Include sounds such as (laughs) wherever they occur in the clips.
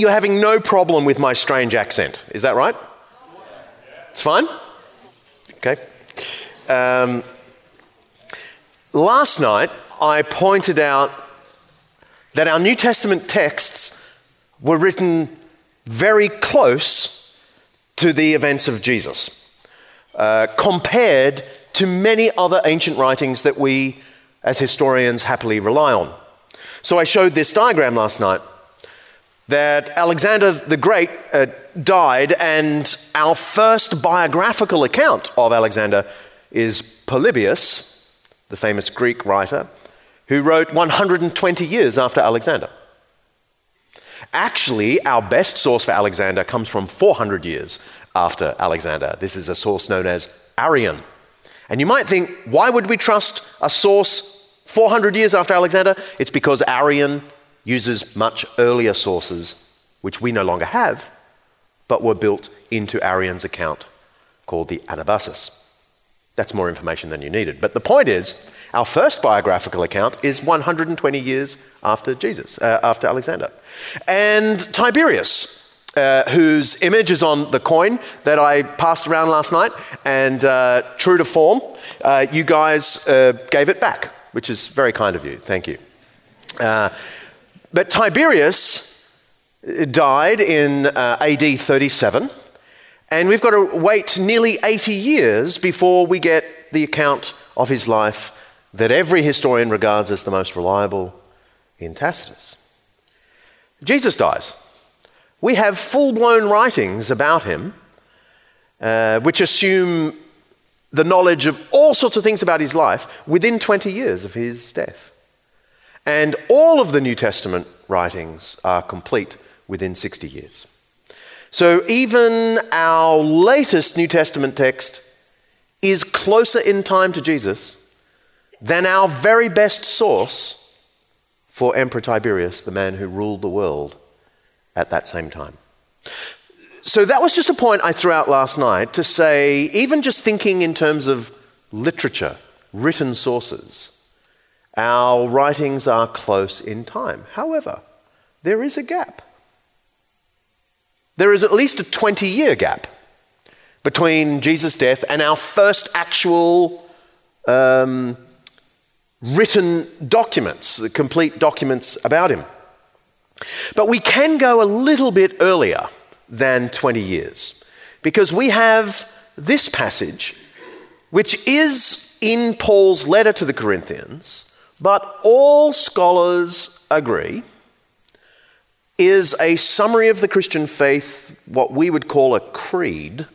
you're having no problem with my strange accent, is that right? It's fine? Okay. Um, last night, I pointed out that our New Testament texts were written very close to the events of Jesus, uh, compared to many other ancient writings that we, as historians, happily rely on. So I showed this diagram last night that Alexander the Great uh, died, and our first biographical account of Alexander is Polybius, the famous Greek writer, who wrote 120 years after Alexander. Actually, our best source for Alexander comes from 400 years after Alexander. This is a source known as Arrian. And you might think, why would we trust a source 400 years after Alexander? It's because Arrian uses much earlier sources, which we no longer have, but were built into Arrian's account called the Anabasis. That's more information than you needed. But the point is, our first biographical account is 120 years after Jesus, uh, after Alexander. And Tiberius, uh, whose image is on the coin that I passed around last night, and uh, true to form, uh, you guys uh, gave it back, which is very kind of you. Thank you. But Tiberius died in uh, AD 37, and we've got to wait nearly 80 years before we get the account of his life that every historian regards as the most reliable in Tacitus. Jesus dies. We have full blown writings about him, uh, which assume the knowledge of all sorts of things about his life within 20 years of his death. And all of the New Testament writings are complete within 60 years. So even our latest New Testament text is closer in time to Jesus than our very best source for Emperor Tiberius, the man who ruled the world at that same time. So that was just a point I threw out last night to say, even just thinking in terms of literature, written sources, our writings are close in time. However, there is a gap. There is at least a 20 year gap between Jesus' death and our first actual um, written documents, the complete documents about him. But we can go a little bit earlier than 20 years because we have this passage, which is in Paul's letter to the Corinthians but all scholars agree is a summary of the Christian faith, what we would call a creed,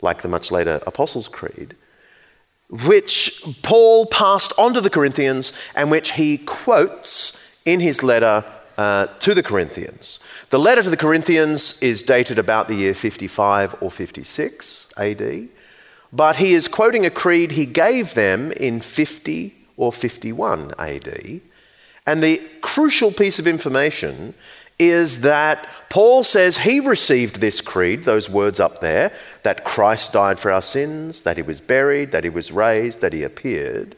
like the much later Apostles' Creed, which Paul passed on to the Corinthians and which he quotes in his letter uh, to the Corinthians. The letter to the Corinthians is dated about the year 55 or 56 AD, but he is quoting a creed he gave them in 50 or 51 AD. And the crucial piece of information is that Paul says he received this creed, those words up there, that Christ died for our sins, that he was buried, that he was raised, that he appeared,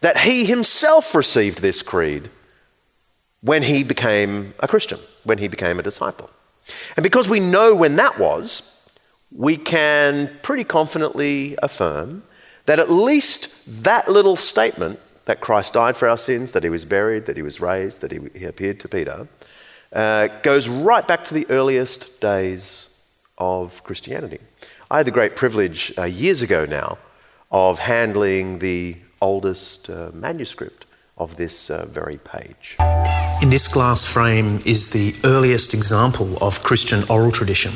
that he himself received this creed when he became a Christian, when he became a disciple. And because we know when that was, we can pretty confidently affirm that at least that little statement that Christ died for our sins, that he was buried, that he was raised, that he, he appeared to Peter, uh, goes right back to the earliest days of Christianity. I had the great privilege uh, years ago now of handling the oldest uh, manuscript of this uh, very page. In this glass frame is the earliest example of Christian oral tradition.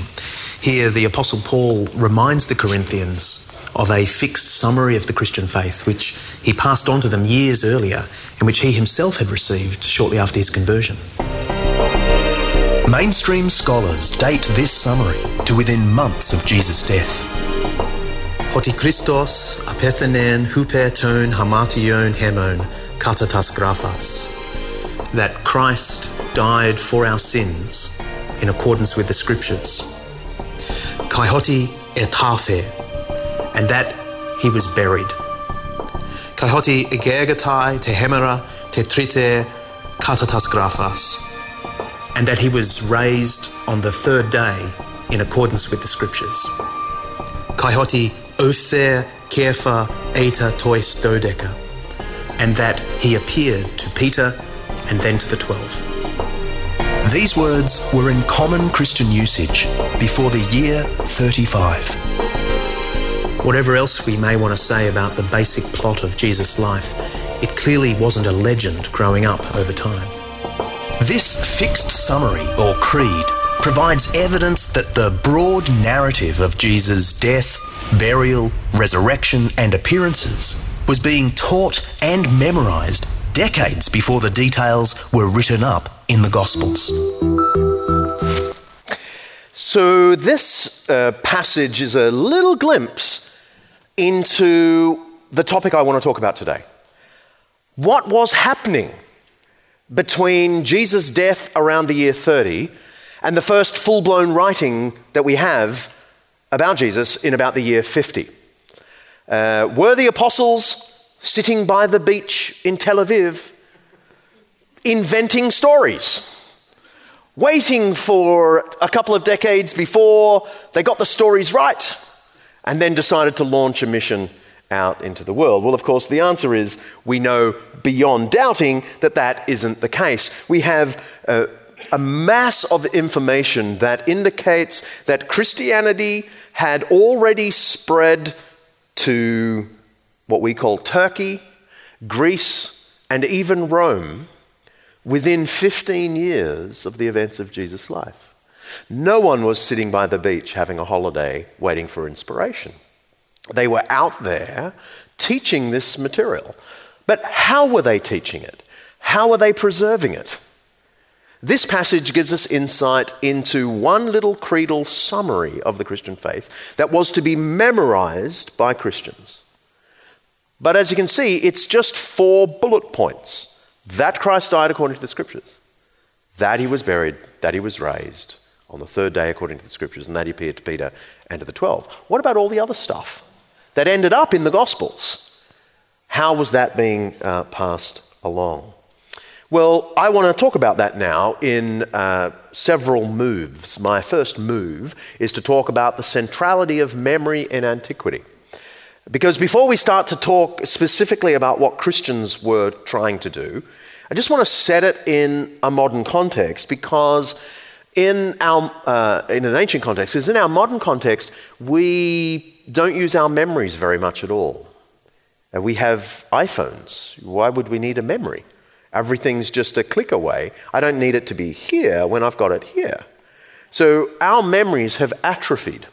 Here, the Apostle Paul reminds the Corinthians of a fixed summary of the Christian faith, which he passed on to them years earlier, and which he himself had received shortly after his conversion. Mainstream scholars date this summary to within months of Jesus' death. Hoti Christos apethenen huper ton hamation hemon katatas graphas. That Christ died for our sins in accordance with the scriptures. Kai hoti etaphe, and that he was buried. Hoti egergatai te hemera te trite katatas graphas, and that he was raised on the third day in accordance with the scriptures. Kai hoti other kefa eta tois dodeca, and that he appeared to Peter and then to the twelve. These words were in common Christian usage before the year 35. Whatever else we may want to say about the basic plot of Jesus' life, it clearly wasn't a legend growing up over time. This fixed summary, or creed, provides evidence that the broad narrative of Jesus' death, burial, resurrection, and appearances was being taught and memorized decades before the details were written up in the Gospels. So, this uh, passage is a little glimpse into the topic I want to talk about today. What was happening between Jesus' death around the year 30 and the first full blown writing that we have about Jesus in about the year 50? Uh, were the apostles sitting by the beach in Tel Aviv inventing stories? waiting for a couple of decades before they got the stories right and then decided to launch a mission out into the world? Well, of course, the answer is we know beyond doubting that that isn't the case. We have a, a mass of information that indicates that Christianity had already spread to what we call Turkey, Greece, and even Rome within 15 years of the events of Jesus' life. No one was sitting by the beach having a holiday waiting for inspiration. They were out there teaching this material. But how were they teaching it? How were they preserving it? This passage gives us insight into one little creedal summary of the Christian faith that was to be memorized by Christians. But as you can see, it's just four bullet points that Christ died according to the scriptures, that he was buried, that he was raised on the third day according to the scriptures, and that he appeared to Peter and to the twelve. What about all the other stuff that ended up in the Gospels? How was that being uh, passed along? Well, I want to talk about that now in uh, several moves. My first move is to talk about the centrality of memory in antiquity. Because before we start to talk specifically about what Christians were trying to do, I just want to set it in a modern context because in, our, uh, in an ancient context, because in our modern context, we don't use our memories very much at all. And we have iPhones. Why would we need a memory? Everything's just a click away. I don't need it to be here when I've got it here. So our memories have atrophied.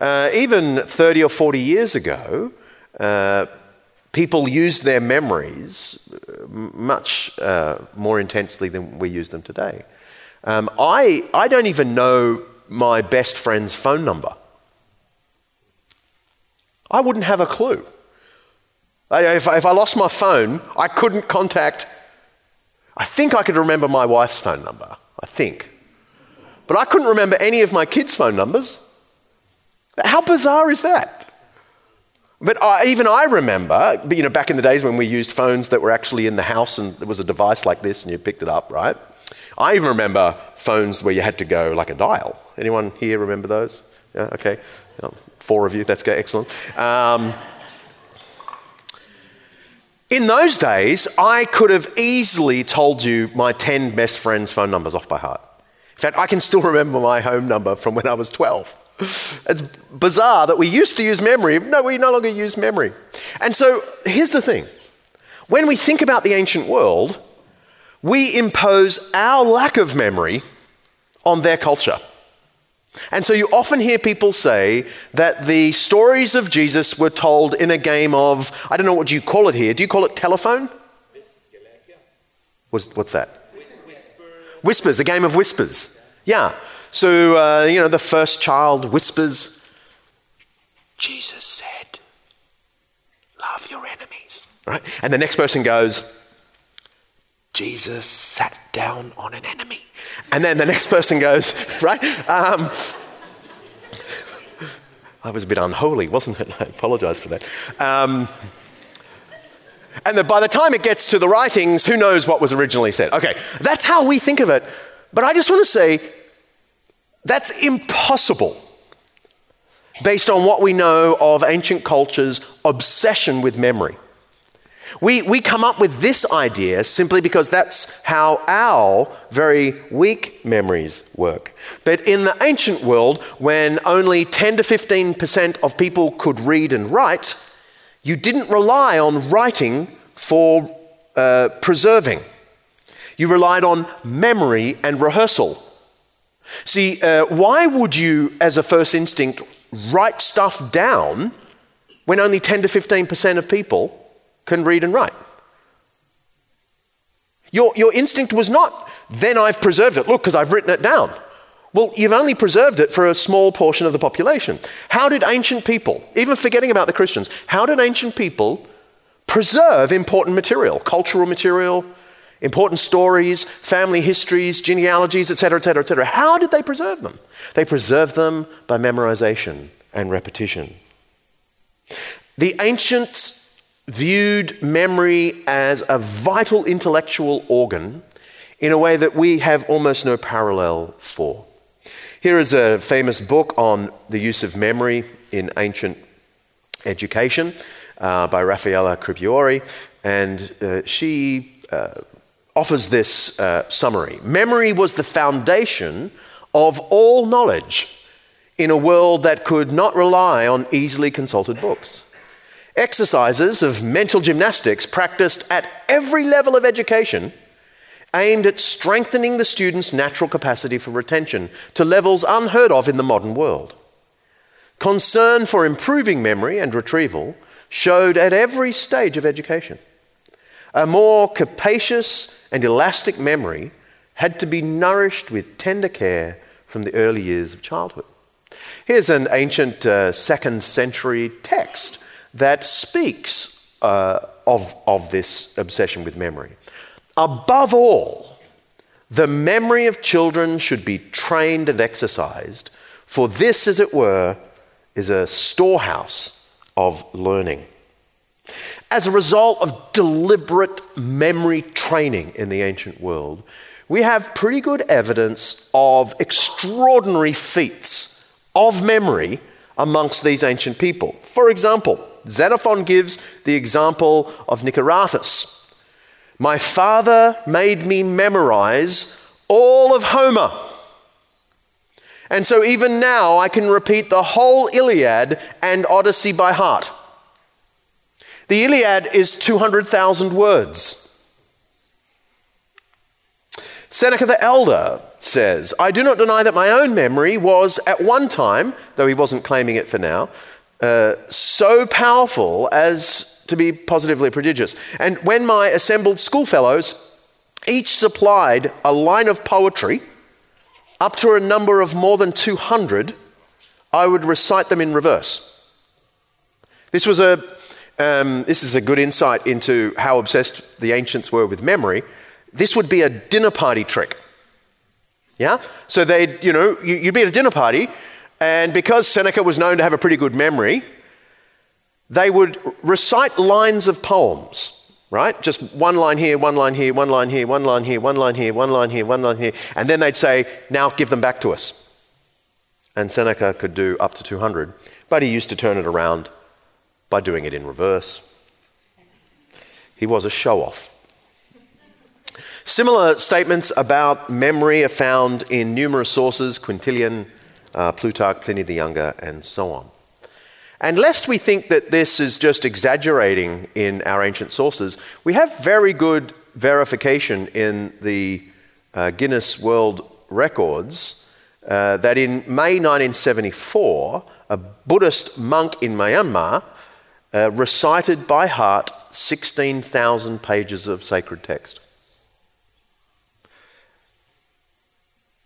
Uh, even 30 or 40 years ago, uh, people used their memories uh, much uh, more intensely than we use them today. Um, I, I don't even know my best friend's phone number. I wouldn't have a clue. If I, if I lost my phone, I couldn't contact. I think I could remember my wife's phone number. I think. But I couldn't remember any of my kids' phone numbers. How bizarre is that? But I, even I remember, you know, back in the days when we used phones that were actually in the house and there was a device like this and you picked it up, right? I even remember phones where you had to go like a dial. Anyone here remember those? Yeah, okay. Four of you, that's good, excellent. Um, in those days, I could have easily told you my 10 best friends' phone numbers off by heart. In fact, I can still (laughs) remember my home number from when I was 12. It's bizarre that we used to use memory. No, we no longer use memory. And so here's the thing when we think about the ancient world, we impose our lack of memory on their culture. And so you often hear people say that the stories of Jesus were told in a game of, I don't know what you call it here. Do you call it telephone? What's, what's that? Whispers, a game of whispers. Yeah. So, uh, you know, the first child whispers, Jesus said, love your enemies. Right? And the next person goes, Jesus sat down on an enemy. And then the next person goes, (laughs) right? Um, I was a bit unholy, wasn't it? (laughs) I apologize for that. Um, and by the time it gets to the writings, who knows what was originally said? Okay, that's how we think of it. But I just want to say that's impossible based on what we know of ancient culture's obsession with memory. We, we come up with this idea simply because that's how our very weak memories work. But in the ancient world, when only 10 to 15% of people could read and write, you didn't rely on writing for uh, preserving. You relied on memory and rehearsal. See, uh, why would you, as a first instinct, write stuff down when only 10 to 15% of people can read and write. Your, your instinct was not, then I've preserved it. Look, because I've written it down. Well, you've only preserved it for a small portion of the population. How did ancient people, even forgetting about the Christians, how did ancient people preserve important material, cultural material, important stories, family histories, genealogies, etc., etc., etc.? How did they preserve them? They preserved them by memorization and repetition. The ancients viewed memory as a vital intellectual organ in a way that we have almost no parallel for. Here is a famous book on the use of memory in ancient education uh, by Raffaella Cribiore, and uh, she uh, offers this uh, summary Memory was the foundation of all knowledge in a world that could not rely on easily consulted books. Exercises of mental gymnastics practiced at every level of education aimed at strengthening the student's natural capacity for retention to levels unheard of in the modern world. Concern for improving memory and retrieval showed at every stage of education. A more capacious and elastic memory had to be nourished with tender care from the early years of childhood. Here's an ancient uh, second century text that speaks uh, of, of this obsession with memory. Above all, the memory of children should be trained and exercised, for this, as it were, is a storehouse of learning. As a result of deliberate memory training in the ancient world, we have pretty good evidence of extraordinary feats of memory amongst these ancient people. For example, Xenophon gives the example of Niceratus. My father made me memorize all of Homer. And so even now I can repeat the whole Iliad and Odyssey by heart. The Iliad is 200,000 words. Seneca the Elder says, I do not deny that my own memory was at one time, though he wasn't claiming it for now, uh, so powerful as to be positively prodigious. And when my assembled schoolfellows each supplied a line of poetry up to a number of more than 200, I would recite them in reverse. This was a um, this is a good insight into how obsessed the ancients were with memory. This would be a dinner party trick. Yeah? So they'd, you know, you'd be at a dinner party and because Seneca was known to have a pretty good memory, they would recite lines of poems, right? Just one line here, one line here, one line here, one line here, one line here, one line here, one line here. And then they'd say, now give them back to us. And Seneca could do up to 200, but he used to turn it around by doing it in reverse. He was a show off. Similar statements about memory are found in numerous sources Quintilian, uh, Plutarch, Pliny the Younger, and so on. And lest we think that this is just exaggerating in our ancient sources, we have very good verification in the uh, Guinness World Records uh, that in May 1974, a Buddhist monk in Myanmar uh, recited by heart 16,000 pages of sacred text.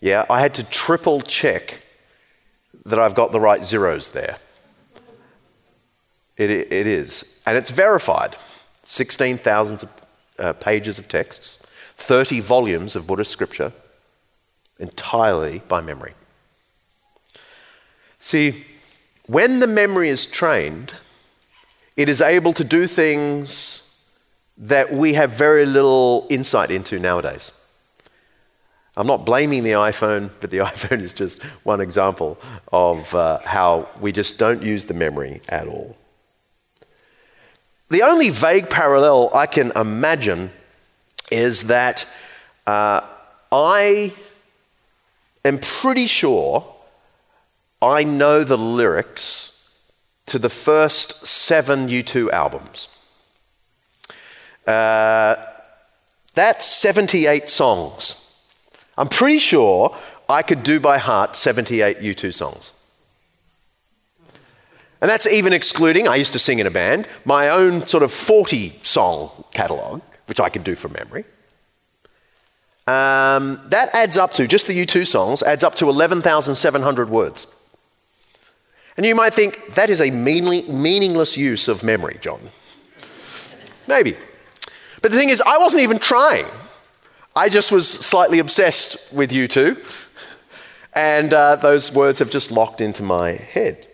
yeah, I had to triple check that I've got the right zeros there. It, it is. And it's verified 16,000 uh, pages of texts, 30 volumes of Buddhist scripture, entirely by memory. See, when the memory is trained, it is able to do things that we have very little insight into nowadays. I'm not blaming the iPhone, but the (laughs) iPhone is just one example of uh, how we just don't use the memory at all. The only vague parallel I can imagine is that uh, I am pretty sure I know the lyrics to the first seven U2 albums. Uh, that's 78 songs. I'm pretty sure I could do by heart 78 U2 songs. And that's even excluding, I used to sing in a band, my own sort of 40 song catalogue, which I could do from memory. Um, that adds up to, just the U2 songs, adds up to 11,700 words. And you might think, that is a meaningless use of memory, John. Maybe. But the thing is, I wasn't even trying. I just was slightly obsessed with U2. And uh, those words have just locked into my head.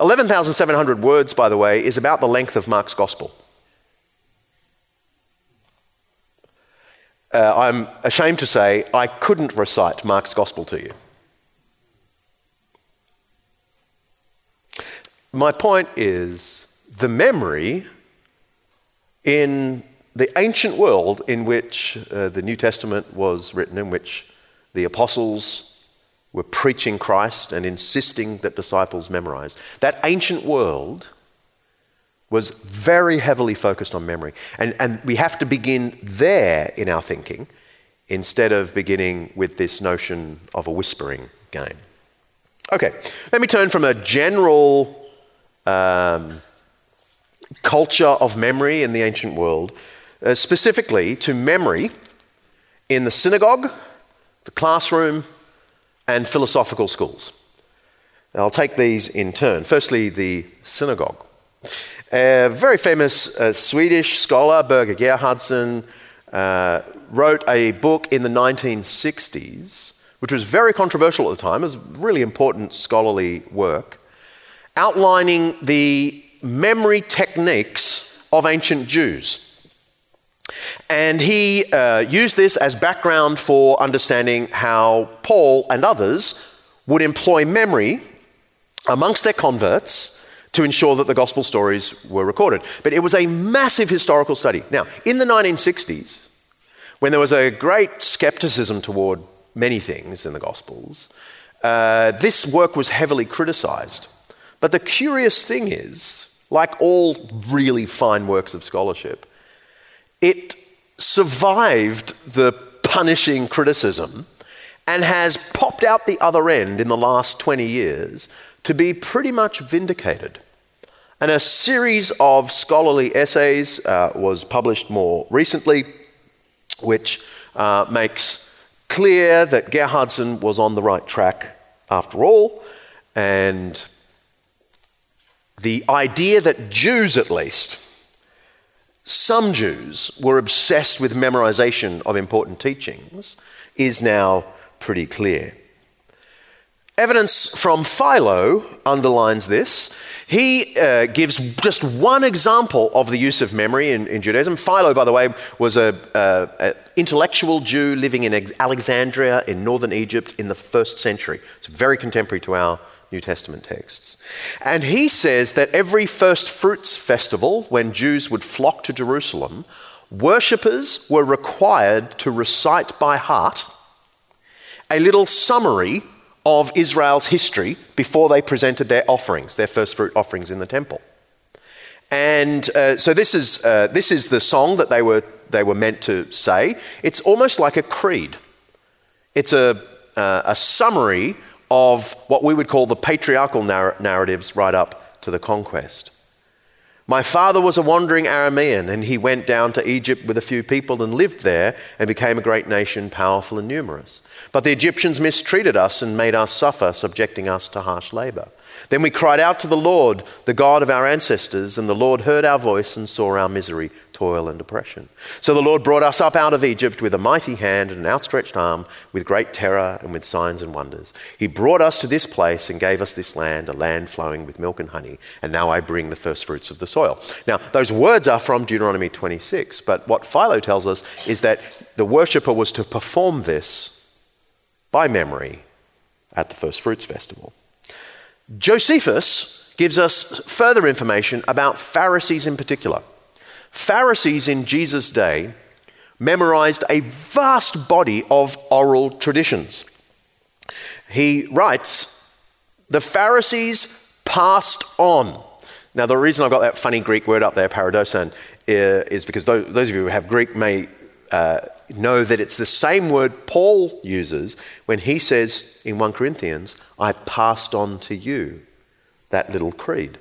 11,700 words, by the way, is about the length of Mark's gospel. Uh, I'm ashamed to say I couldn't recite Mark's gospel to you. My point is the memory in the ancient world in which uh, the New Testament was written, in which the apostles were preaching Christ and insisting that disciples memorize, that ancient world was very heavily focused on memory. And, and we have to begin there in our thinking instead of beginning with this notion of a whispering game. Okay, let me turn from a general um, culture of memory in the ancient world, uh, specifically to memory in the synagogue, the classroom, and philosophical schools. I'll take these in turn. Firstly, the synagogue. A very famous uh, Swedish scholar, Birger Gerhardsson, uh, wrote a book in the 1960s, which was very controversial at the time. It was really important scholarly work, outlining the memory techniques of ancient Jews. And he uh, used this as background for understanding how Paul and others would employ memory amongst their converts to ensure that the gospel stories were recorded. But it was a massive historical study. Now, in the 1960s, when there was a great skepticism toward many things in the gospels, uh, this work was heavily criticized. But the curious thing is, like all really fine works of scholarship, it survived the punishing criticism and has popped out the other end in the last 20 years to be pretty much vindicated. And a series of scholarly essays uh, was published more recently, which uh, makes clear that Gerhardsson was on the right track after all, and the idea that Jews, at least, some Jews were obsessed with memorization of important teachings is now pretty clear. Evidence from Philo underlines this. He uh, gives just one example of the use of memory in, in Judaism. Philo, by the way, was an intellectual Jew living in Alexandria in northern Egypt in the first century. It's very contemporary to our New Testament texts. And he says that every first fruits festival, when Jews would flock to Jerusalem, worshippers were required to recite by heart a little summary of Israel's history before they presented their offerings, their first fruit offerings in the temple. And uh, so this is, uh, this is the song that they were, they were meant to say. It's almost like a creed. It's a, uh, a summary of what we would call the patriarchal narr- narratives right up to the conquest. My father was a wandering Aramean, and he went down to Egypt with a few people and lived there and became a great nation, powerful and numerous. But the Egyptians mistreated us and made us suffer, subjecting us to harsh labor. Then we cried out to the Lord, the God of our ancestors, and the Lord heard our voice and saw our misery, toil, and oppression. So the Lord brought us up out of Egypt with a mighty hand and an outstretched arm, with great terror and with signs and wonders. He brought us to this place and gave us this land, a land flowing with milk and honey, and now I bring the first fruits of the soil. Now, those words are from Deuteronomy 26, but what Philo tells us is that the worshipper was to perform this by memory at the first fruits festival. Josephus gives us further information about Pharisees in particular. Pharisees in Jesus' day memorized a vast body of oral traditions. He writes, The Pharisees passed on. Now, the reason I've got that funny Greek word up there, paradosan, is because those, of you who have Greek may uh, know that it's the same word Paul uses when he says in 1 Corinthians, I passed on to you that little creed.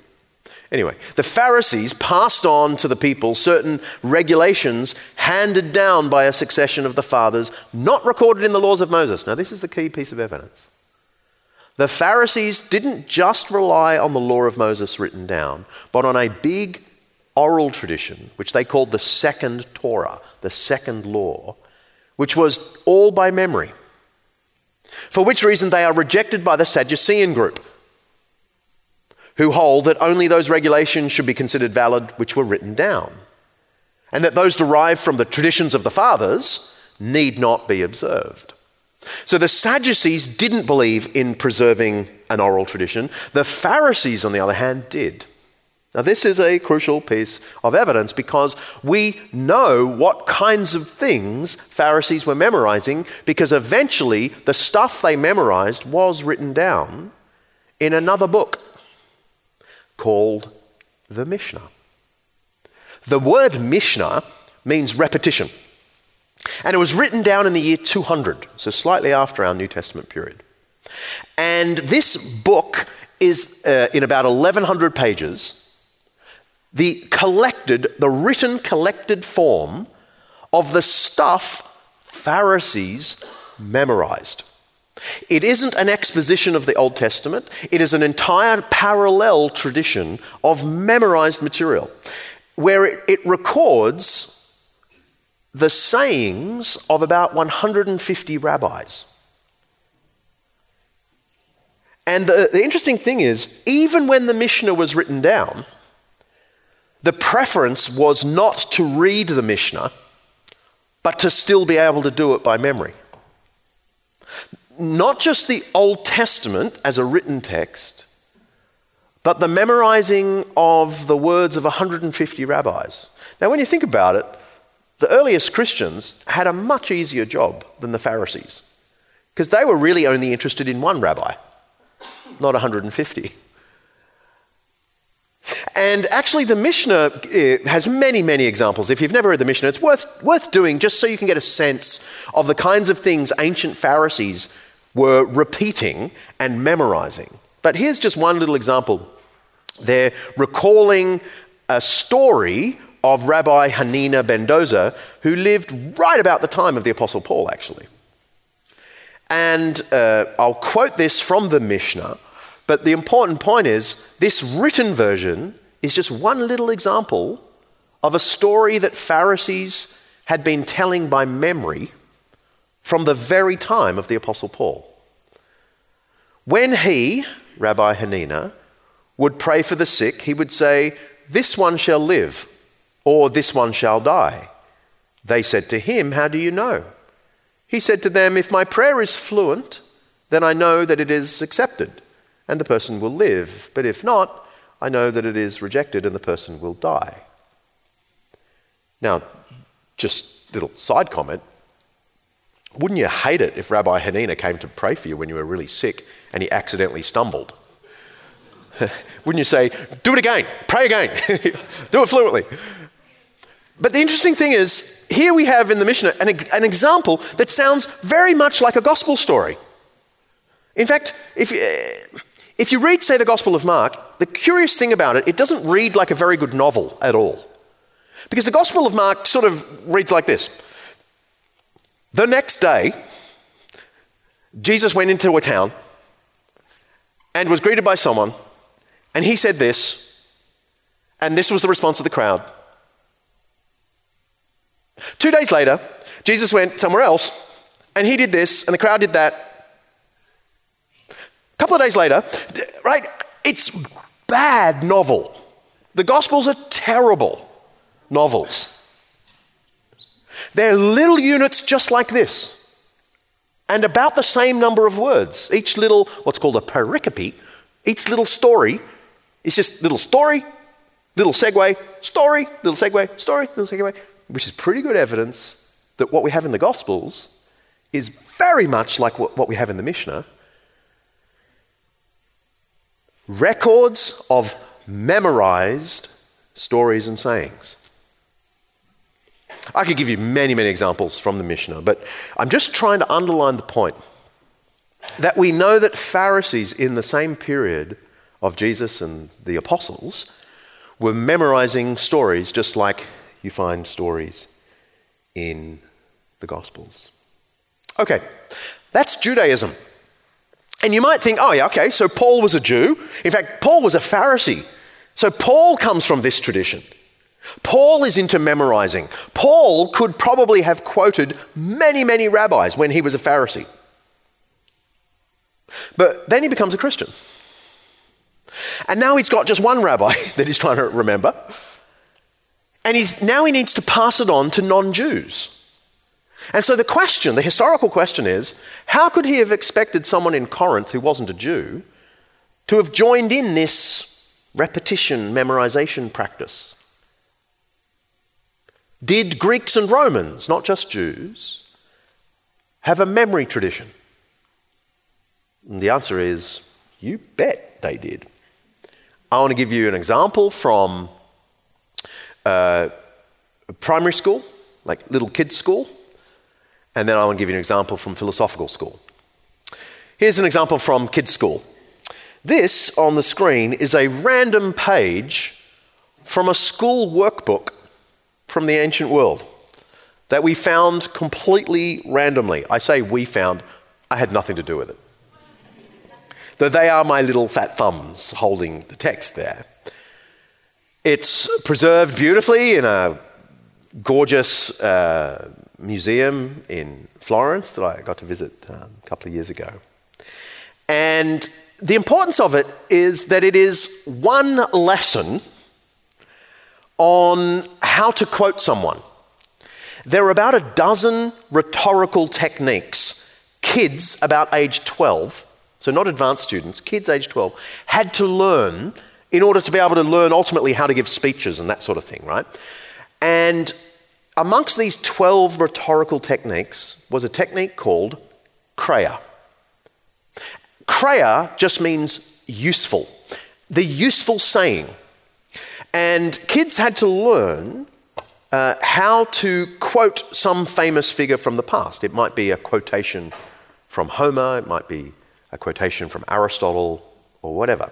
Anyway, the Pharisees passed on to the people certain regulations handed down by a succession of the fathers, not recorded in the laws of Moses. Now, this is the key piece of evidence. The Pharisees didn't just rely on the law of Moses written down, but on a big oral tradition, which they called the second Torah, the second law, which was all by memory. For which reason they are rejected by the Sadducean group, who hold that only those regulations should be considered valid which were written down, and that those derived from the traditions of the fathers need not be observed. So the Sadducees didn't believe in preserving an oral tradition. The Pharisees, on the other hand, did. Now, this is a crucial piece of evidence because we know what kinds of things Pharisees were memorizing because eventually the stuff they memorized was written down in another book called the Mishnah. The word Mishnah means repetition, and it was written down in the year 200, so slightly after our New Testament period. And this book is uh, in about 1,100 pages the collected, the written collected form of the stuff Pharisees memorized. It isn't an exposition of the Old Testament, it is an entire parallel tradition of memorized material where it, it records the sayings of about 150 rabbis. And the, the interesting thing is, even when the Mishnah was written down, the preference was not to read the Mishnah, but to still be able to do it by memory. Not just the Old Testament as a written text, but the memorizing of the words of 150 rabbis. Now, when you think about it, the earliest Christians had a much easier job than the Pharisees because they were really only interested in one rabbi, not 150. And actually, the Mishnah eh, has many, many examples. If you've never read the Mishnah, it's worth, worth doing just so you can get a sense of the kinds of things ancient Pharisees were repeating and memorizing. But here's just one little example. They're recalling a story of Rabbi Hanina ben Dosa, who lived right about the time of the Apostle Paul, actually. And uh, I'll quote this from the Mishnah. But the important point is this written version is just one little example of a story that Pharisees had been telling by memory from the very time of the Apostle Paul. When he, Rabbi Hanina, would pray for the sick, he would say, This one shall live, or this one shall die. They said to him, How do you know? He said to them, If my prayer is fluent, then I know that it is accepted and the person will live. But if not, I know that it is rejected and the person will die. Now, just little side comment. Wouldn't you hate it if Rabbi Hanina came to pray for you when you were really sick and he accidentally stumbled? (laughs) Wouldn't you say, do it again, pray again, (laughs) do it fluently? But the interesting thing is, here we have in the Mishnah an, an example that sounds very much like a gospel story. In fact, if, eh, If you read, say, the Gospel of Mark, the curious thing about it, it doesn't read like a very good novel at all. Because the Gospel of Mark sort of reads like this The next day, Jesus went into a town and was greeted by someone, and he said this, and this was the response of the crowd. Two days later, Jesus went somewhere else, and he did this, and the crowd did that. A couple of days later, right, it's bad novel. The Gospels are terrible novels. They're little units just like this and about the same number of words. Each little, what's called a pericope, each little story is just little story, little segue, story, little segue, story, little segue, which is pretty good evidence that what we have in the Gospels is very much like what we have in the Mishnah. Records of memorized stories and sayings. I could give you many, many examples from the Mishnah, but I'm just trying to underline the point that we know that Pharisees in the same period of Jesus and the apostles were memorizing stories just like you find stories in the Gospels. Okay, that's Judaism. And you might think, oh, yeah, okay, so Paul was a Jew. In fact, Paul was a Pharisee. So Paul comes from this tradition. Paul is into memorizing. Paul could probably have quoted many, many rabbis when he was a Pharisee. But then he becomes a Christian. And now he's got just one rabbi (laughs) that he's trying to remember. And he's, now he needs to pass it on to non Jews. And so the question, the historical question is how could he have expected someone in Corinth who wasn't a Jew to have joined in this repetition, memorization practice? Did Greeks and Romans, not just Jews, have a memory tradition? And the answer is you bet they did. I want to give you an example from uh, primary school, like little kids' school, and then I want to give you an example from philosophical school. Here's an example from kids' school. This on the screen is a random page from a school workbook from the ancient world that we found completely randomly. I say we found, I had nothing to do with it. Though they are my little fat thumbs holding the text there. It's preserved beautifully in a gorgeous uh, museum in Florence that I got to visit um, a couple of years ago. And the importance of it is that it is one lesson on how to quote someone. There are about a dozen rhetorical techniques kids about age 12, so not advanced students, kids age 12, had to learn in order to be able to learn ultimately how to give speeches and that sort of thing, right? And amongst these 12 rhetorical techniques was a technique called Kreia. Kreia just means useful, the useful saying. And kids had to learn uh, how to quote some famous figure from the past. It might be a quotation from Homer, it might be a quotation from Aristotle, or whatever.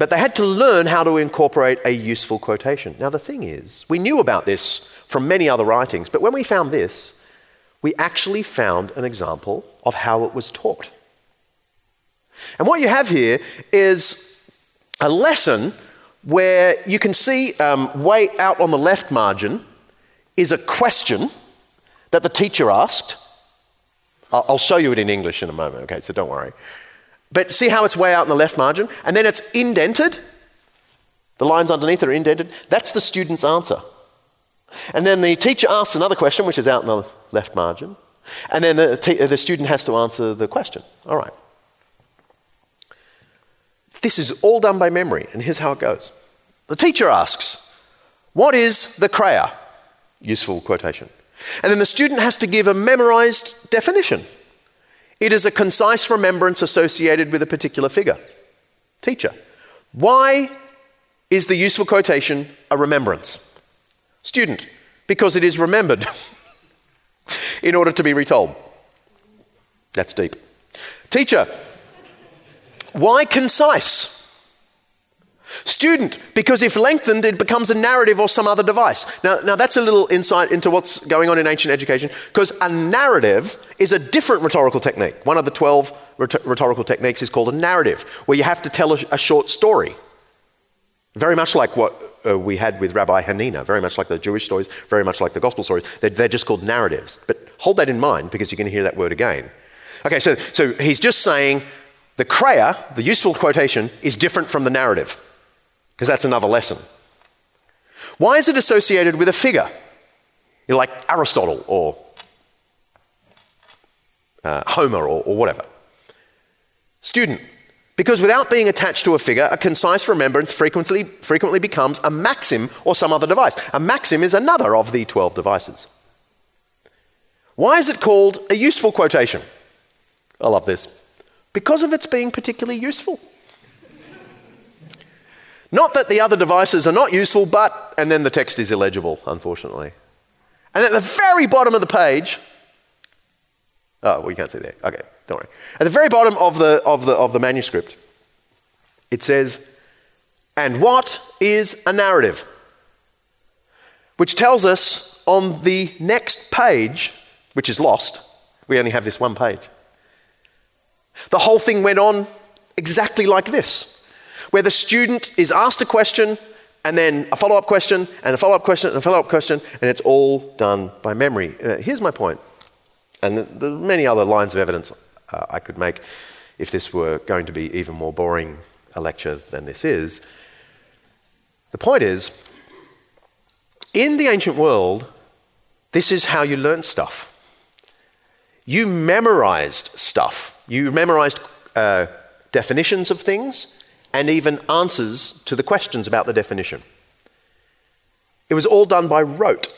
But they had to learn how to incorporate a useful quotation. Now, the thing is, we knew about this from many other writings, but when we found this, we actually found an example of how it was taught. And what you have here is a lesson where you can see um, way out on the left margin is a question that the teacher asked. I'll, I'll show you it in English in a moment, okay, so don't worry. But see how it's way out in the left margin? And then it's indented. The lines underneath are indented. That's the student's answer. And then the teacher asks another question, which is out in the left margin. And then the, the student has to answer the question. All right. This is all done by memory, and here's how it goes. The teacher asks, What is the Kreia? Useful quotation. And then the student has to give a memorized definition. It is a concise remembrance associated with a particular figure. Teacher. Why is the useful quotation a remembrance? Student. Because it is remembered (laughs) in order to be retold. That's deep. Teacher. Why concise? Student, because if lengthened, it becomes a narrative or some other device. Now, now that's a little insight into what's going on in ancient education, because a narrative is a different rhetorical technique. One of the 12 rhetorical techniques is called a narrative, where you have to tell a, a short story. Very much like what uh, we had with Rabbi Hanina, very much like the Jewish stories, very much like the gospel stories. They're, they're just called narratives. But hold that in mind because you're going to hear that word again. Okay, so, so he's just saying the kreia, the useful quotation, is different from the narrative because that's another lesson. Why is it associated with a figure? You know, like Aristotle or uh, Homer or, or whatever. Student, because without being attached to a figure, a concise remembrance frequently, frequently becomes a maxim or some other device. A maxim is another of the 12 devices. Why is it called a useful quotation? I love this. Because of its being particularly useful. Not that the other devices are not useful, but, and then the text is illegible, unfortunately. And at the very bottom of the page, oh, well, you can't see there. Okay, don't worry. At the very bottom of the, of the, of the manuscript, it says, and what is a narrative? Which tells us on the next page, which is lost, we only have this one page. The whole thing went on exactly like this where the student is asked a question and then a follow up question and a follow up question and a follow up question, and it's all done by memory. Uh, here's my point, and there are many other lines of evidence uh, I could make if this were going to be even more boring a lecture than this is. The point is, in the ancient world, this is how you learned stuff. You memorized stuff. You memorized uh, definitions of things and even answers to the questions about the definition. It was all done by rote.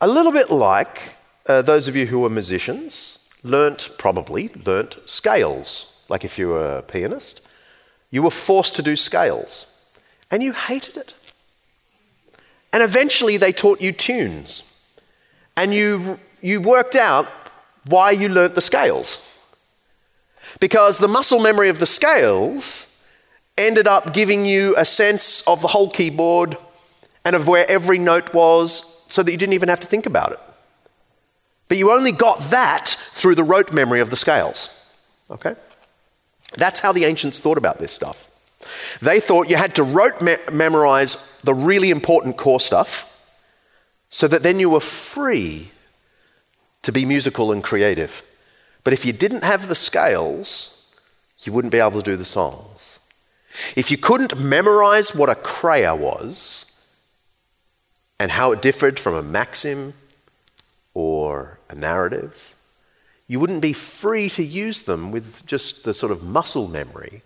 A little bit like uh, those of you who were musicians learnt, probably, learnt scales. Like if you were a pianist, you were forced to do scales, and you hated it. And eventually they taught you tunes, and you, you worked out why you learnt the scales. Because the muscle memory of the scales ended up giving you a sense of the whole keyboard and of where every note was so that you didn't even have to think about it. But you only got that through the rote memory of the scales. Okay? That's how the ancients thought about this stuff. They thought you had to rote me- memorize the really important core stuff so that then you were free to be musical and creative. But if you didn't have the scales, you wouldn't be able to do the songs. If you couldn't memorize what a kreia was and how it differed from a maxim or a narrative, you wouldn't be free to use them with just the sort of muscle memory,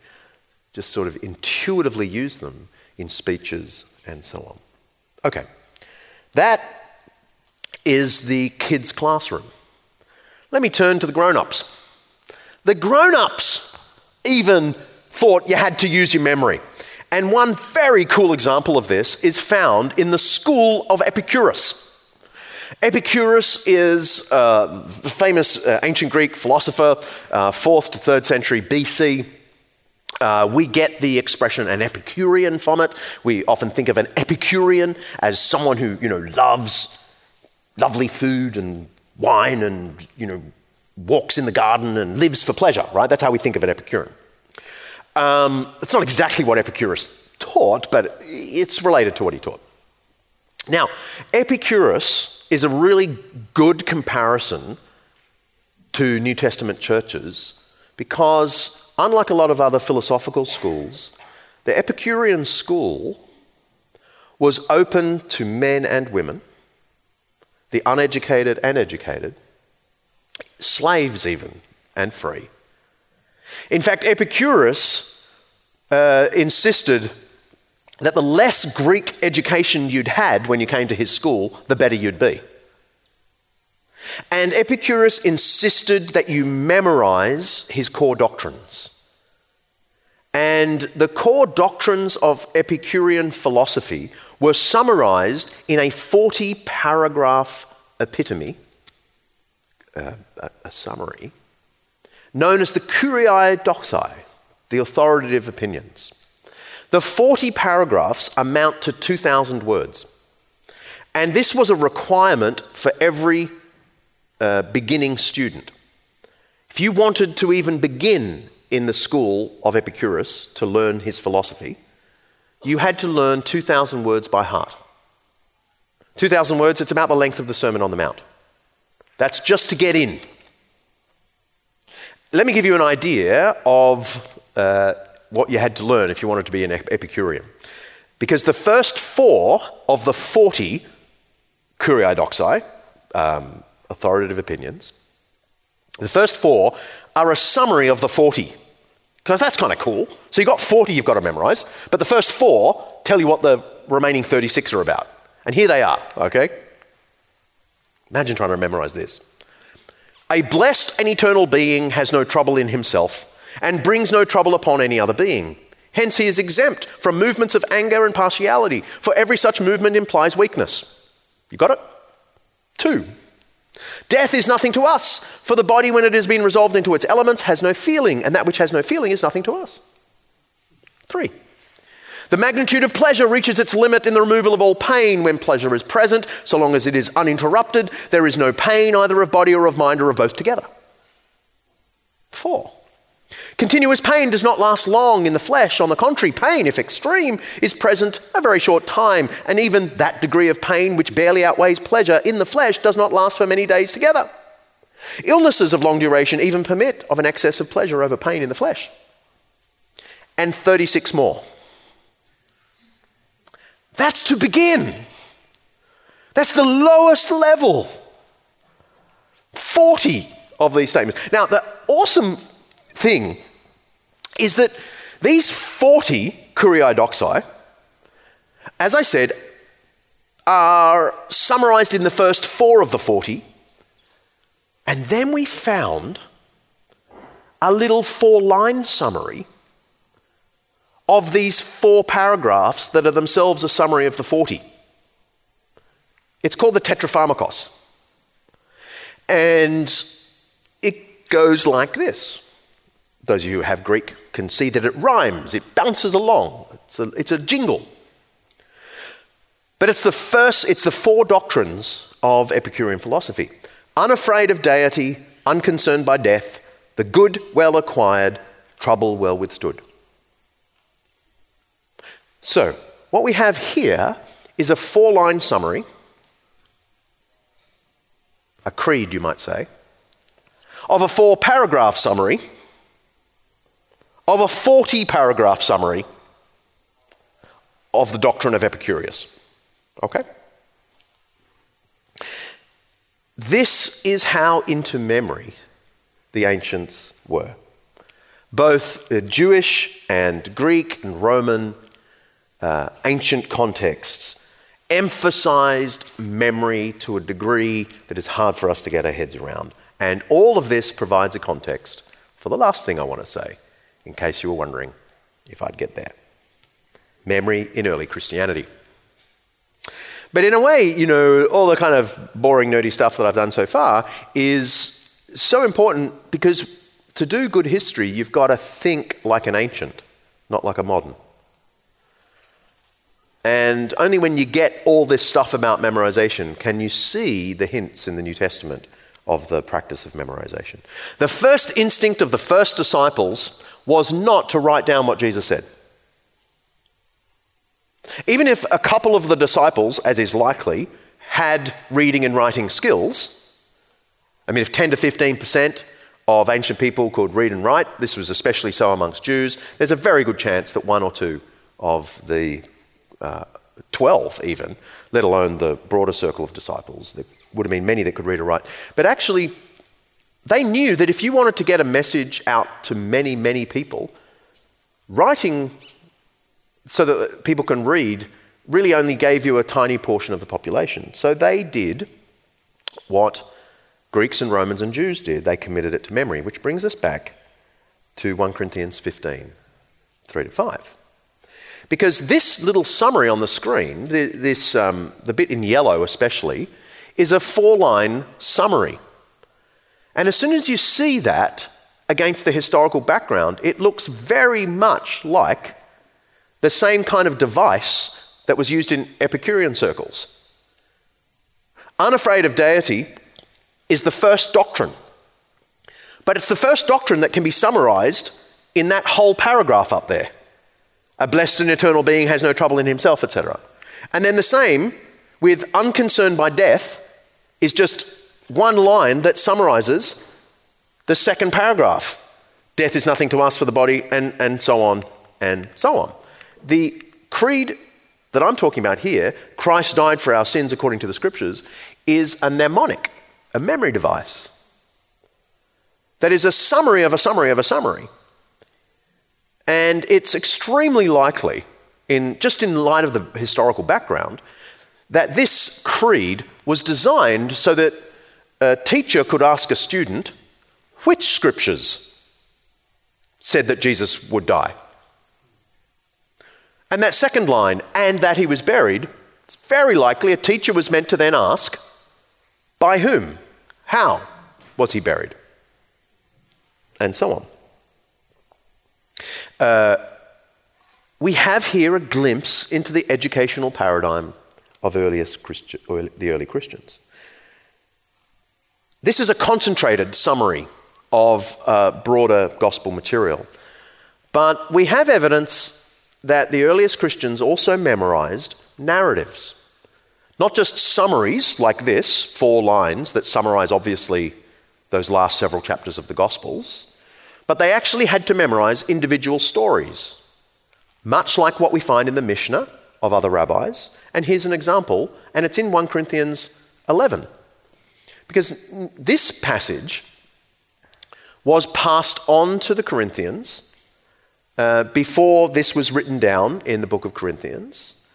just sort of intuitively use them in speeches and so on. Okay, that is the kids' classroom. Let me turn to the grown ups. The grown ups even thought you had to use your memory. And one very cool example of this is found in the school of Epicurus. Epicurus is uh, the famous uh, ancient Greek philosopher, uh, 4th to 3rd century BC. Uh, we get the expression an Epicurean from it. We often think of an Epicurean as someone who, you know, loves lovely food and wine and, you know, walks in the garden and lives for pleasure, right? That's how we think of an Epicurean. Um, it's not exactly what Epicurus taught, but it's related to what he taught. Now, Epicurus is a really good comparison to New Testament churches because, unlike a lot of other philosophical schools, the Epicurean school was open to men and women, the uneducated and educated, slaves even, and free. In fact, Epicurus uh, insisted that the less Greek education you'd had when you came to his school, the better you'd be. And Epicurus insisted that you memorize his core doctrines. And the core doctrines of Epicurean philosophy were summarized in a 40 paragraph epitome, uh, a, a summary, known as the Kyriai Doxai, the authoritative opinions. The 40 paragraphs amount to 2,000 words. And this was a requirement for every uh, beginning student. If you wanted to even begin in the school of Epicurus to learn his philosophy, you had to learn 2,000 words by heart. 2,000 words, it's about the length of the Sermon on the Mount. That's just to get in. Let me give you an idea of uh, what you had to learn if you wanted to be an Epicurean. Because the first four of the 40 kyriai doxai, um, authoritative opinions, the first four are a summary of the 40. Because that's kind of cool. So you've got 40 you've got to memorize, but the first four tell you what the remaining 36 are about. And here they are, okay? Imagine trying to memorize this. A blessed and eternal being has no trouble in himself and brings no trouble upon any other being. Hence, he is exempt from movements of anger and partiality, for every such movement implies weakness. You got it? Two. Death is nothing to us, for the body, when it has been resolved into its elements, has no feeling, and that which has no feeling is nothing to us. Three. The magnitude of pleasure reaches its limit in the removal of all pain when pleasure is present. So long as it is uninterrupted, there is no pain either of body or of mind or of both together. Four. Continuous pain does not last long in the flesh. On the contrary, pain, if extreme, is present a very short time, and even that degree of pain which barely outweighs pleasure in the flesh does not last for many days together. Illnesses of long duration even permit of an excess of pleasure over pain in the flesh. And 36 more. That's to begin. That's the lowest level. 40 of these statements. Now, the awesome thing is that these 40 kyriai doxai, as I said, are summarized in the first four of the 40. And then we found a little four line summary of these four paragraphs that are themselves a summary of the 40. It's called the Tetrapharmakos. And it goes like this. Those of you who have Greek can see that it rhymes, it bounces along, it's a, it's a jingle. But it's the first, it's the four doctrines of Epicurean philosophy unafraid of deity, unconcerned by death, the good well acquired, trouble well withstood. So, what we have here is a four line summary, a creed, you might say, of a four paragraph summary, of a 40 paragraph summary of the doctrine of Epicurus. Okay? This is how into memory the ancients were. Both Jewish and Greek and Roman uh, ancient contexts emphasized memory to a degree that is hard for us to get our heads around. And all of this provides a context for the last thing I want to say, in case you were wondering if I'd get there. Memory in early Christianity. But in a way, you know, all the kind of boring, nerdy stuff that I've done so far is so important because to do good history, you've got to think like an ancient, not like a modern. And only when you get all this stuff about memorization can you see the hints in the New Testament of the practice of memorization. The first instinct of the first disciples was not to write down what Jesus said. Even if a couple of the disciples, as is likely, had reading and writing skills, I mean, if 10 to 15% of ancient people could read and write, this was especially so amongst Jews, there's a very good chance that one or two of the uh, 12 even, let alone the broader circle of disciples. There would have been many that could read or write. But actually, they knew that if you wanted to get a message out to many, many people, writing so that people can read really only gave you a tiny portion of the population. So they did what Greeks and Romans and Jews did. They committed it to memory, which brings us back to 1 Corinthians 15, 3 to 5. Because this little summary on the screen, this, um, the bit in yellow especially, is a four line summary. And as soon as you see that, against the historical background, it looks very much like the same kind of device that was used in Epicurean circles. Unafraid of deity is the first doctrine, but it's the first doctrine that can be summarized in that whole paragraph up there. A blessed and eternal being has no trouble in himself, etc. And then the same with unconcerned by death is just one line that summarizes the second paragraph. Death is nothing to us for the body, and, and so on and so on. The creed that I'm talking about here, Christ died for our sins according to the scriptures, is a mnemonic, a memory device. That is a summary of a summary of a summary. And it's extremely likely, in, just in light of the historical background, that this creed was designed so that a teacher could ask a student, which scriptures said that Jesus would die? And that second line, and that he was buried, it's very likely a teacher was meant to then ask, by whom? How was he buried? And so on. Uh, we have here a glimpse into the educational paradigm of earliest Christi- the early Christians. This is a concentrated summary of uh, broader gospel material. But we have evidence that the earliest Christians also memorized narratives. Not just summaries like this, four lines that summarize obviously those last several chapters of the Gospels, but they actually had to memorize individual stories, much like what we find in the Mishnah of other rabbis. And here's an example, and it's in 1 Corinthians 11. Because this passage was passed on to the Corinthians uh, before this was written down in the book of Corinthians,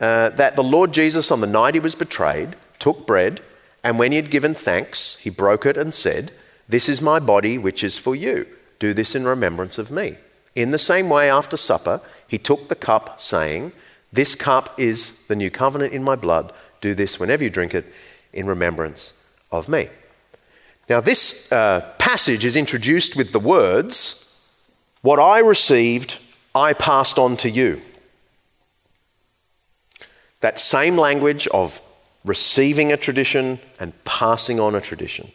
uh, that the Lord Jesus, on the night he was betrayed, took bread, and when he had given thanks, he broke it and said, This is my body, which is for you. Do this in remembrance of me. In the same way, after supper, he took the cup, saying, This cup is the new covenant in my blood. Do this whenever you drink it in remembrance of me. Now, this uh, passage is introduced with the words, what I received, I passed on to you. That same language of receiving a tradition and passing on a tradition.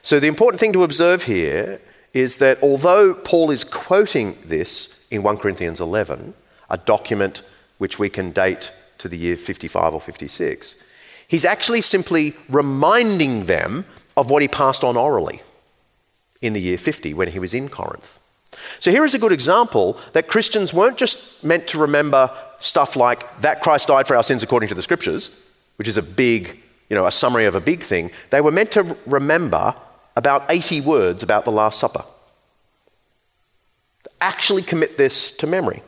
So, the important thing to observe here is that although Paul is quoting this in 1 Corinthians 11, a document which we can date to the year 55 or 56, he's actually simply reminding them of what he passed on orally in the year 50 when he was in Corinth. So here is a good example that Christians weren't just meant to remember stuff like that Christ died for our sins according to the scriptures, which is a big, you know, a summary of a big thing. They were meant to remember about 80 words about the Last Supper. Actually commit this to memory.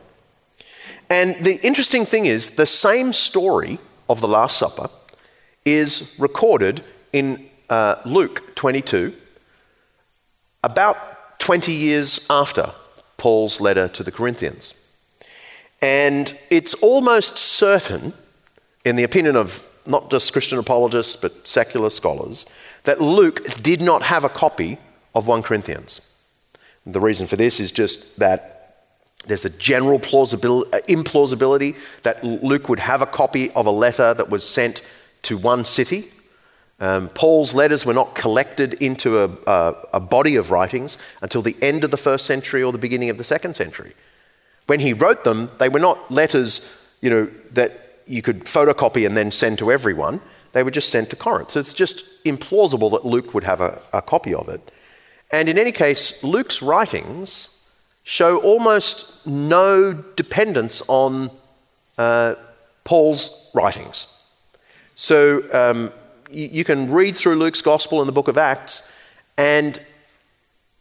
And the interesting thing is, the same story of the Last Supper is recorded in uh, Luke 22, about 20 years after Paul's letter to the Corinthians. And it's almost certain, in the opinion of not just Christian apologists but secular scholars, that Luke did not have a copy of 1 Corinthians. The reason for this is just that there's a general implausibility that Luke would have a copy of a letter that was sent to one city um, Paul's letters were not collected into a, a, a body of writings until the end of the first century or the beginning of the second century. When he wrote them, they were not letters, you know, that you could photocopy and then send to everyone. They were just sent to Corinth. So it's just implausible that Luke would have a, a copy of it. And in any case, Luke's writings show almost no dependence on uh, Paul's writings. So um, you can read through Luke's gospel in the book of Acts, and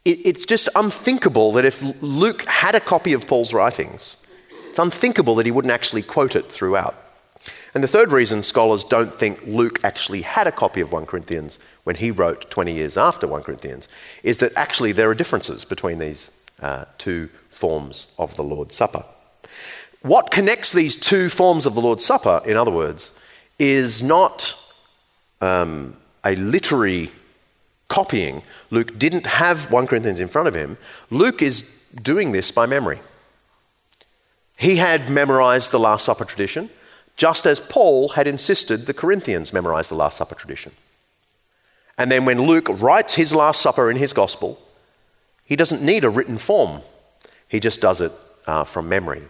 it, it's just unthinkable that if Luke had a copy of Paul's writings, it's unthinkable that he wouldn't actually quote it throughout. And the third reason scholars don't think Luke actually had a copy of 1 Corinthians when he wrote 20 years after 1 Corinthians is that actually there are differences between these uh, two forms of the Lord's Supper. What connects these two forms of the Lord's Supper, in other words, is not um, a literary copying, Luke didn't have 1 Corinthians in front of him, Luke is doing this by memory. He had memorized the Last Supper tradition, just as Paul had insisted the Corinthians memorize the Last Supper tradition. And then when Luke writes his Last Supper in his Gospel, he doesn't need a written form, he just does it uh, from memory.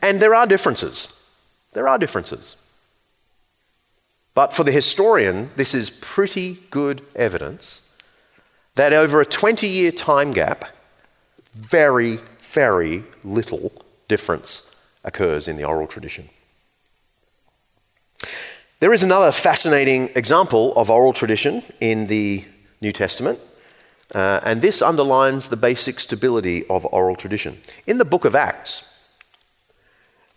And there are differences. There are differences. But for the historian, this is pretty good evidence that over a 20 year time gap, very, very little difference occurs in the oral tradition. There is another fascinating example of oral tradition in the New Testament, uh, and this underlines the basic stability of oral tradition. In the book of Acts,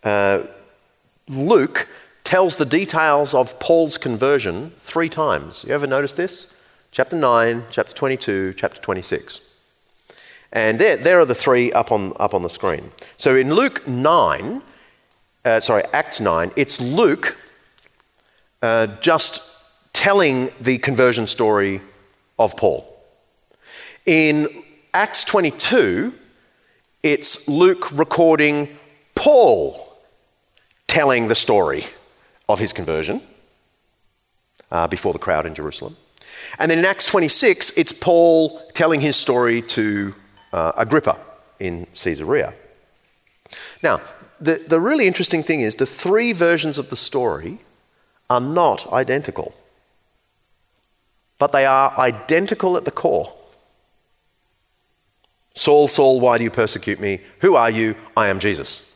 uh, Luke tells the details of Paul's conversion three times. You ever notice this? Chapter 9, chapter 22, chapter 26. And there, there are the three up on, up on the screen. So in Luke 9, uh, sorry, Acts 9, it's Luke uh, just telling the conversion story of Paul. In Acts 22, it's Luke recording Paul telling the story of his conversion uh, before the crowd in Jerusalem. And then in Acts 26, it's Paul telling his story to uh, Agrippa in Caesarea. Now, the, the really interesting thing is the three versions of the story are not identical, but they are identical at the core. Saul, Saul, why do you persecute me? Who are you? I am Jesus.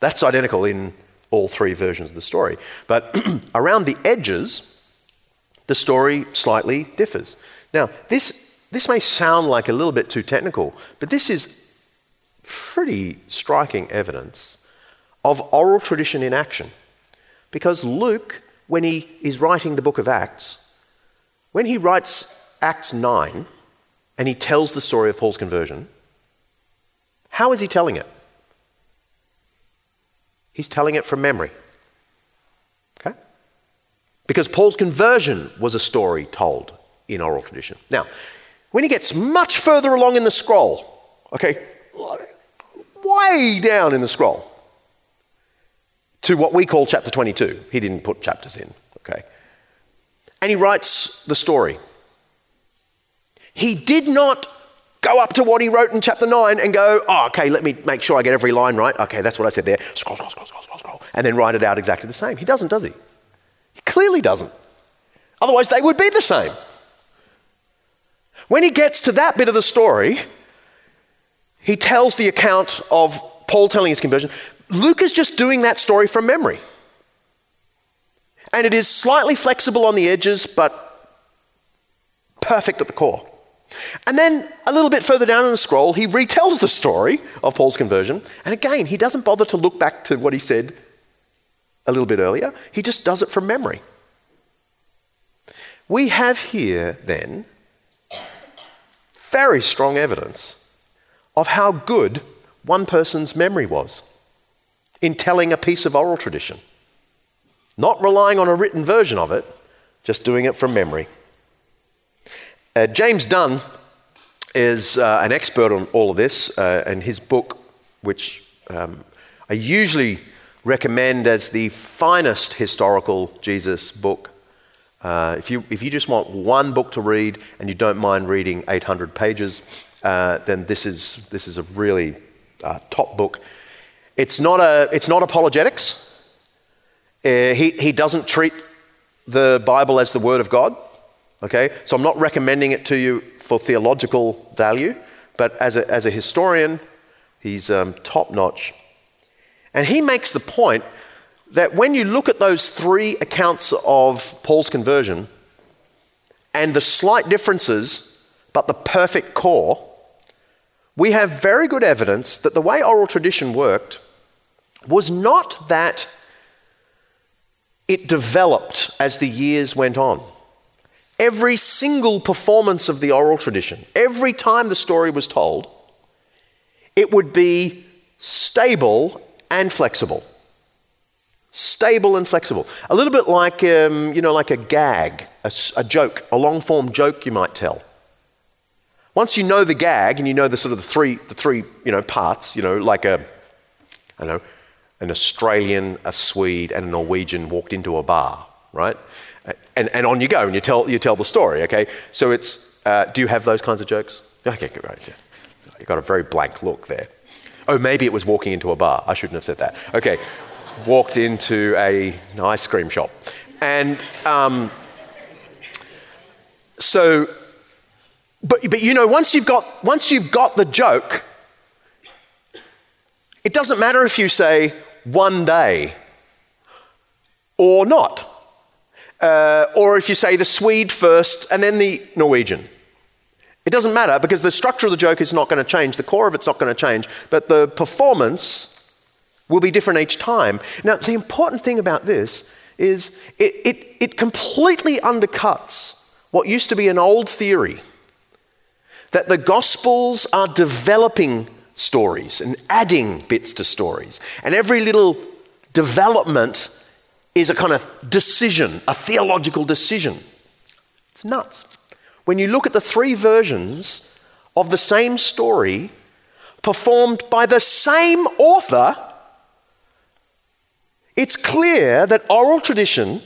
That's identical in all three versions of the story. But (clears throat) around the edges, the story slightly differs. Now, this, this may sound like a little bit too technical, but this is pretty striking evidence of oral tradition in action. Because Luke, when he is writing the book of Acts, when he writes Acts 9 and he tells the story of Paul's conversion, how is he telling it? He's telling it from memory. Okay? Because Paul's conversion was a story told in oral tradition. Now, when he gets much further along in the scroll, okay, way down in the scroll, to what we call chapter 22, he didn't put chapters in, okay, and he writes the story. He did not go up to what he wrote in chapter 9 and go, oh, okay, let me make sure I get every line right. Okay, that's what I said there. Scroll, scroll, scroll, scroll, scroll, scroll. And then write it out exactly the same. He doesn't, does he? He clearly doesn't. Otherwise, they would be the same. When he gets to that bit of the story, he tells the account of Paul telling his conversion. Luke is just doing that story from memory. And it is slightly flexible on the edges, but perfect at the core. And then a little bit further down in the scroll, he retells the story of Paul's conversion. And again, he doesn't bother to look back to what he said a little bit earlier, he just does it from memory. We have here, then, very strong evidence of how good one person's memory was in telling a piece of oral tradition. Not relying on a written version of it, just doing it from memory. Uh, James Dunn is uh, an expert on all of this, uh, and his book, which um, I usually recommend as the finest historical Jesus book. Uh, if, you, if you just want one book to read and you don't mind reading 800 pages, uh, then this is, this is a really uh, top book. It's not, a, it's not apologetics. he, he doesn't treat the Bible as the Word of God. Okay? So I'm not recommending it to you for theological value, but as a, as a historian, he's um, top notch. And he makes the point that when you look at those three accounts of Paul's conversion and the slight differences, but the perfect core, we have very good evidence that the way oral tradition worked was not that it developed as the years went on. Every single performance of the oral tradition, every time the story was told, it would be stable and flexible. Stable and flexible. A little bit like, um, you know, like a gag, a, a joke, a long form joke you might tell. Once you know the gag and you know the sort of the three, the three you know, parts, you know, like a, I don't know, an Australian, a Swede, and a Norwegian walked into a bar, right? And, and on you go, and you tell, you tell the story, okay? So it's, uh, do you have those kinds of jokes? Okay, good, right. You got a very blank look there. Oh, maybe it was walking into a bar. I shouldn't have said that. Okay, walked into a, an ice cream shop. And um, so, but, but you know, once you've, got, once you've got the joke, it doesn't matter if you say one day or not. Uh, or if you say the Swede first and then the Norwegian. It doesn't matter because the structure of the joke is not going to change, the core of it's not going to change, but the performance will be different each time. Now, the important thing about this is it, it, it completely undercuts what used to be an old theory that the Gospels are developing stories and adding bits to stories. And every little development is a kind of decision, a theological decision. It's nuts. When you look at the three versions of the same story performed by the same author, it's clear that oral tradition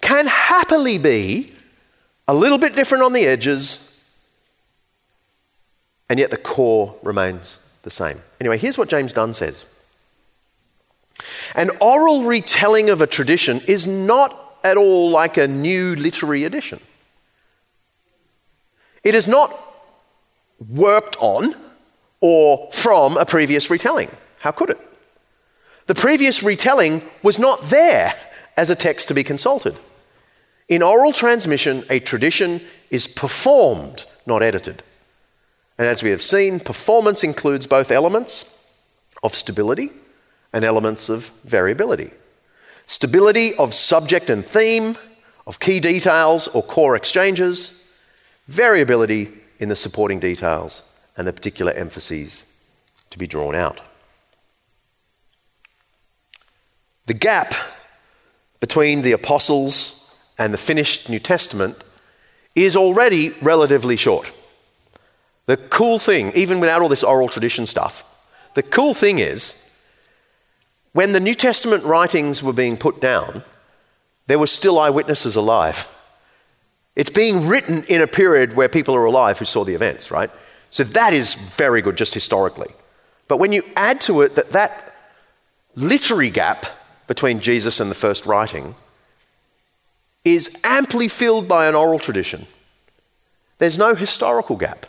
can happily be a little bit different on the edges, and yet the core remains the same. Anyway, here's what James Dunn says An oral retelling of a tradition is not at all like a new literary edition. It is not worked on or from a previous retelling. How could it? The previous retelling was not there as a text to be consulted. In oral transmission, a tradition is performed, not edited. And as we have seen, performance includes both elements of stability and elements of variability. Stability of subject and theme, of key details or core exchanges, variability in the supporting details and the particular emphases to be drawn out. The gap between the apostles and the finished New Testament is already relatively short. The cool thing, even without all this oral tradition stuff, the cool thing is when the New Testament writings were being put down, there were still eyewitnesses alive. It's being written in a period where people are alive who saw the events, right? So that is very good just historically. But when you add to it that that literary gap between Jesus and the first writing is amply filled by an oral tradition, there's no historical gap.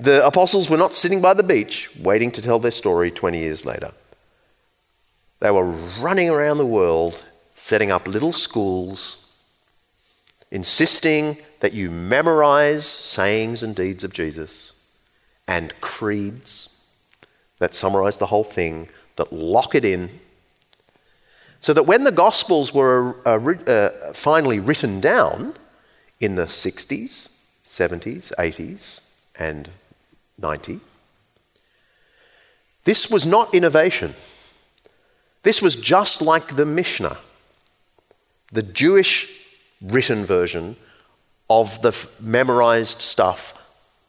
The apostles were not sitting by the beach waiting to tell their story 20 years later. They were running around the world setting up little schools, insisting that you memorize sayings and deeds of Jesus and creeds that summarize the whole thing, that lock it in, so that when the Gospels were uh, uh, finally written down in the 60s, 70s, 80s, and 90. This was not innovation. This was just like the Mishnah, the Jewish written version of the memorized stuff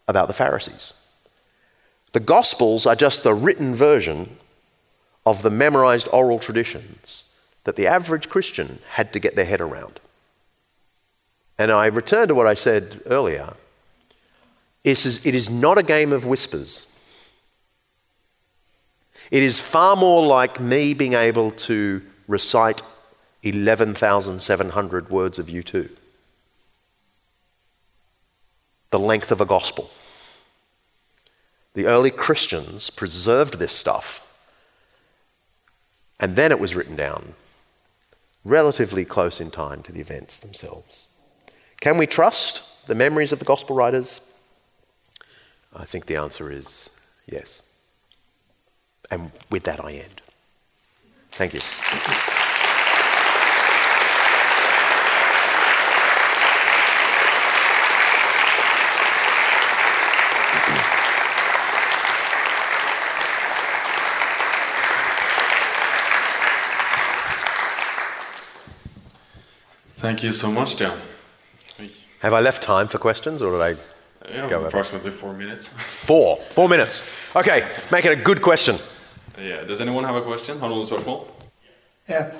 about the Pharisees. The Gospels are just the written version of the memorized oral traditions that the average Christian had to get their head around. And I return to what I said earlier it is, it is not a game of whispers. It is far more like me being able to recite 11,700 words of U2. The length of a gospel. The early Christians preserved this stuff, and then it was written down, relatively close in time to the events themselves. Can we trust the memories of the gospel writers? I think the answer is yes. And with that, I end. Thank you. Thank you so much, Dan. Have I left time for questions or did I? Yeah, Go ahead. approximately four minutes. (laughs) Four. Four minutes. Okay, make it a good question. Yeah. Does anyone have a question? Har noen spørsmål? Yeah.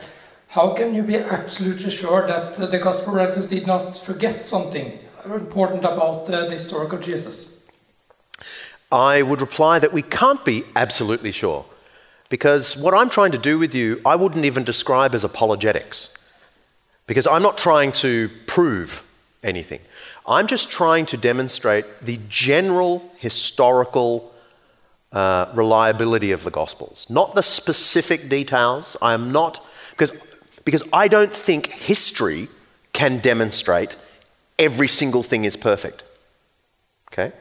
How can you be absolutely sure that the gospel writers did not forget something important about uh, the historical Jesus? I would reply that we can't be absolutely sure. Because what I'm trying to do with you, I wouldn't even describe as apologetics. Because I'm not trying to prove anything. I'm just trying to demonstrate the general historical uh, reliability of the Gospels, not the specific details. I am not, because, because I don't think history can demonstrate every single thing is perfect. Okay?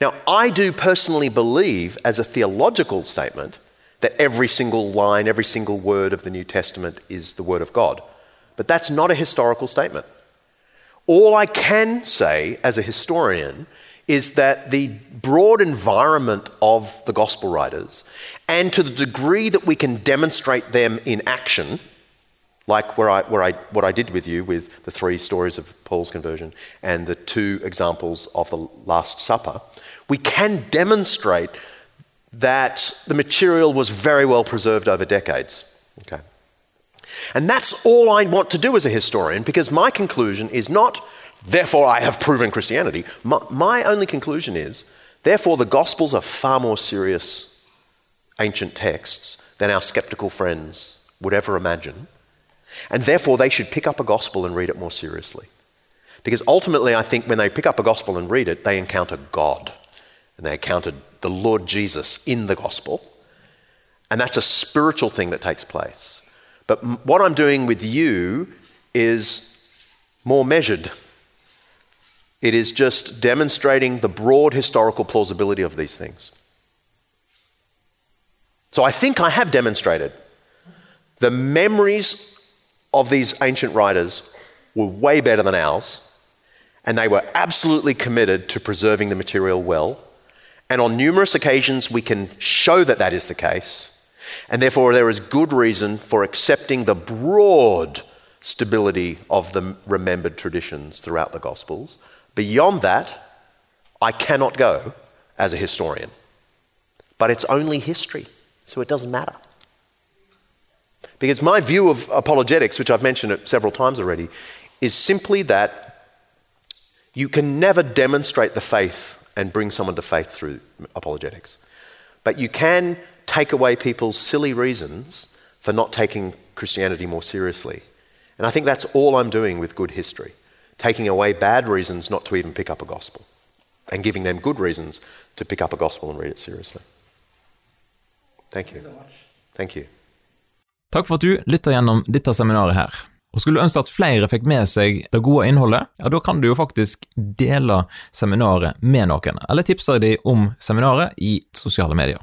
Now, I do personally believe, as a theological statement, that every single line, every single word of the New Testament is the Word of God. But that's not a historical statement. All I can say as a historian is that the broad environment of the gospel writers, and to the degree that we can demonstrate them in action, like where I, where I, what I did with you with the three stories of Paul's conversion and the two examples of the Last Supper, we can demonstrate that the material was very well preserved over decades. Okay. And that's all I want to do as a historian because my conclusion is not, therefore, I have proven Christianity. My, my only conclusion is, therefore, the Gospels are far more serious ancient texts than our skeptical friends would ever imagine. And therefore, they should pick up a Gospel and read it more seriously. Because ultimately, I think when they pick up a Gospel and read it, they encounter God. And they encountered the Lord Jesus in the Gospel. And that's a spiritual thing that takes place. But what I'm doing with you is more measured. It is just demonstrating the broad historical plausibility of these things. So I think I have demonstrated the memories of these ancient writers were way better than ours, and they were absolutely committed to preserving the material well. And on numerous occasions, we can show that that is the case. And therefore, there is good reason for accepting the broad stability of the remembered traditions throughout the Gospels. Beyond that, I cannot go as a historian. But it's only history, so it doesn't matter. Because my view of apologetics, which I've mentioned it several times already, is simply that you can never demonstrate the faith and bring someone to faith through apologetics. But you can take away people's silly reasons for not taking Christianity more seriously. And I think that's all I'm doing with good history taking away bad reasons not to even pick up a gospel and giving them good reasons to pick up a gospel and read it seriously. Thank you. Thank you. Takk for at du lytter gjennom dette seminaret her. Og Skulle du ønske at flere fikk med seg det gode innholdet, ja, da kan du jo faktisk dele seminaret med noen, eller tipse dem om seminaret i sosiale medier.